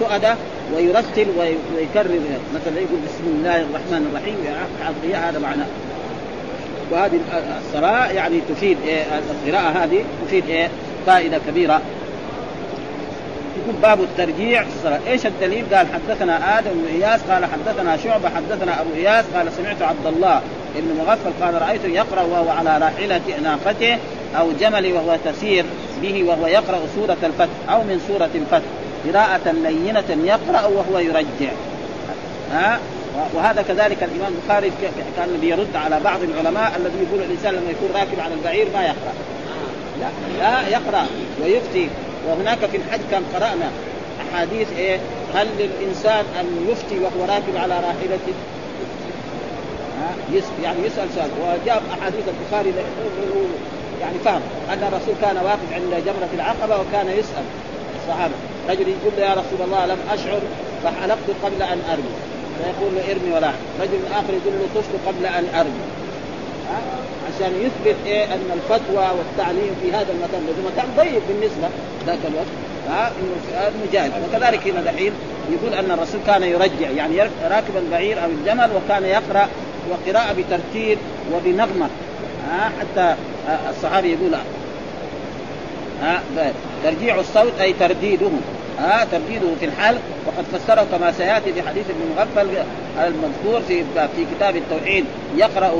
بتؤدة ويرتل ويكرر. مثلا يقول بسم الله الرحمن الرحيم. هذا معناه. وهذه الصلاة يعني تفيد إيه القراءة هذه تفيد إيه فائدة كبيرة. يقول باب الترجيع في الصلاة. إيش الدليل؟ قال حدثنا آدم بن إياس قال حدثنا شعبة حدثنا أبو إياس قال سمعت عبد الله بن مغفل قال رايته يقرأ وهو على راحلة ناقته أو جمل وهو تسير به وهو يقرأ سورة الفتح أو من سورة الفتح. قراءة لينة يقرأ وهو يرجع. ها؟ وهذا كذلك الإمام البخاري كان بيرد على بعض العلماء الذي يقول الإنسان لما يكون راكب على البعير ما يقرأ. لا لا يقرأ ويفتي. وهناك في الحج كان قرأنا أحاديث إيه؟ هل للانسان أن يفتي وهو راكب على راحلته يعني يسأل سؤال. وجاء أحاديث البخاري يعني فهم أن الرسول كان واقف عند جمرة العقبة وكان يسأل الصحابة. رجل يقول يا رسول الله لم أشعر فحلقت قبل أن أرمي. فيقول له ارمي ولا رجل آخر يقول له طفت قبل أن أرمي. عشان يثبت إيه؟ أن الفتوى والتعليم في هذا المكان. لأنه مكان ضيق بالنسبة ذاك الوقت. ها؟ إنه جائز وكذلك هنا دحين يقول أن الرسول كان يرجع يعني راكب البعير أو الجمل وكان يقرأ وقراءة بترتيل وبنغمة. ها؟ حتى الصحابي يقول ها؟ ترجيع الصوت أي ترديده. ها ترديده في الحلق وقد فسره كما سيأتي في حديث ابن مغفل المذكور في في كتاب التوحيد يقرأ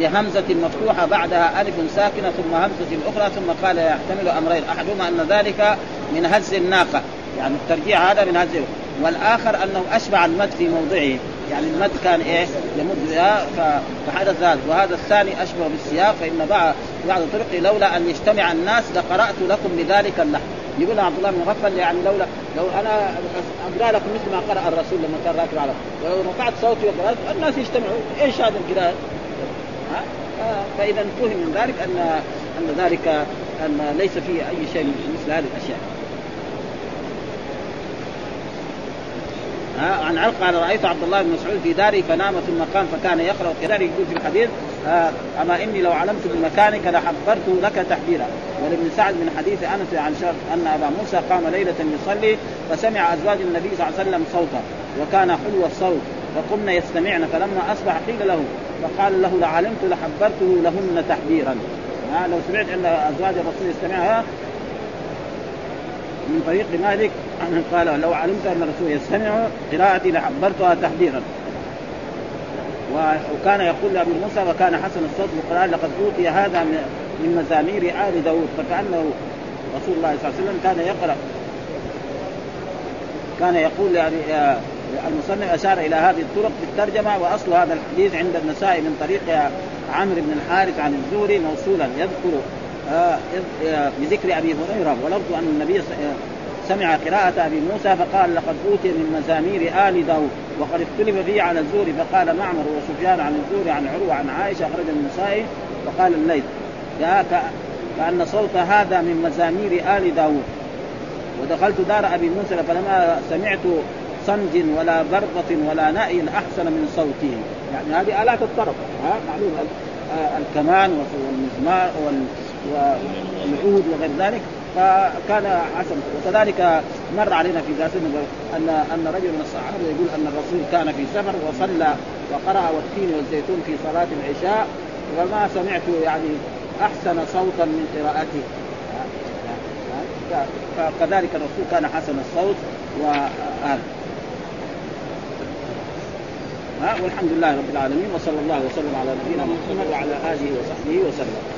بهمزة مفتوحة بعدها ألف ساكنة ثم همزة أخرى ثم قال يحتمل أمرين أحدهما أن ذلك من هز الناقة يعني الترجيع هذا من هز والآخر أنه أشبع المد في موضعه يعني المد كان إيه؟ يمد فحدث ذلك وهذا الثاني أشبه بالسياق فإن بعض بعض الطرق لولا أن يجتمع الناس لقرأت لكم بذلك اللحن. يقول عبد الله بن مغفل يعني لولا لو أنا أقرأ لكم مثل ما قرأ الرسول لما كان راكب على ولو رفعت صوتي وقرأت الناس يجتمعوا إيش هذا القراءة؟ فإذا فهم من ذلك ان أن ذلك أن ليس فيه أي شيء مثل هذه الأشياء. ها عن علقه قال رأيت عبد الله بن مسعود في داري فنام ثم قام فكان يقرأ كذلك يقول في الحديث أما إني لو علمت بمكانك لحبرت لك تحبيرا. ولابن سعد من حديث أنس عن شر أن أبا موسى قام ليلة يصلي فسمع أزواج النبي صلى الله عليه وسلم صوتا وكان حلو الصوت فقمن يستمعن فلما أصبح قيل له فقال له لعلمت لحبرته لهن تحبيرا. ها لو سمعت أن أزواج الرسول يستمعها من طريق مالك قال لو علمت أن الرسول يستمع قراءتي لحبرتها تحذيرا وكان يقول لأبي موسى وكان حسن الصوت بالقران لقد أوتي هذا من مزامير آل داود. فكأنه رسول الله صلى الله عليه وسلم كان يقرأ. كان يقول يعني المصنف أشار إلى هذه الطرق في الترجمه وأصل هذا الحديث عند النسائي من طريق عمرو بن الحارث عن الزوري موصولا. يذكر بذكر أبي هريرة ولفظ أن النبي سمع قراءة أبي موسى فقال لقد أوتي من مزامير آل داود وقد اختلف فيه على الزور فقال معمر وسفيان عن الزور عن عروة عن عائشة أخرج النسائي وقال الليث كأن صوت هذا من مزامير آل داود. ودخلت دار أبي موسى فلما سمعت صنج ولا برقة ولا نأي أحسن من صوته يعني هذه آلات الطرب ها؟ معلوم. الكمان والمزمار والعود وغير ذلك فكان حسن وكذلك مر علينا في ذات ان أن رجل من الصحابة يقول أن الرسول كان في سفر وصلى وقرأ والتين والزيتون في صلاة العشاء وما سمعت يعني أحسن صوتا من قراءته. فكذلك الرسول كان حسن الصوت ها والحمد لله رب العالمين وصلى الله وسلم على نبينا محمد وعلى آله وصحبه وسلم.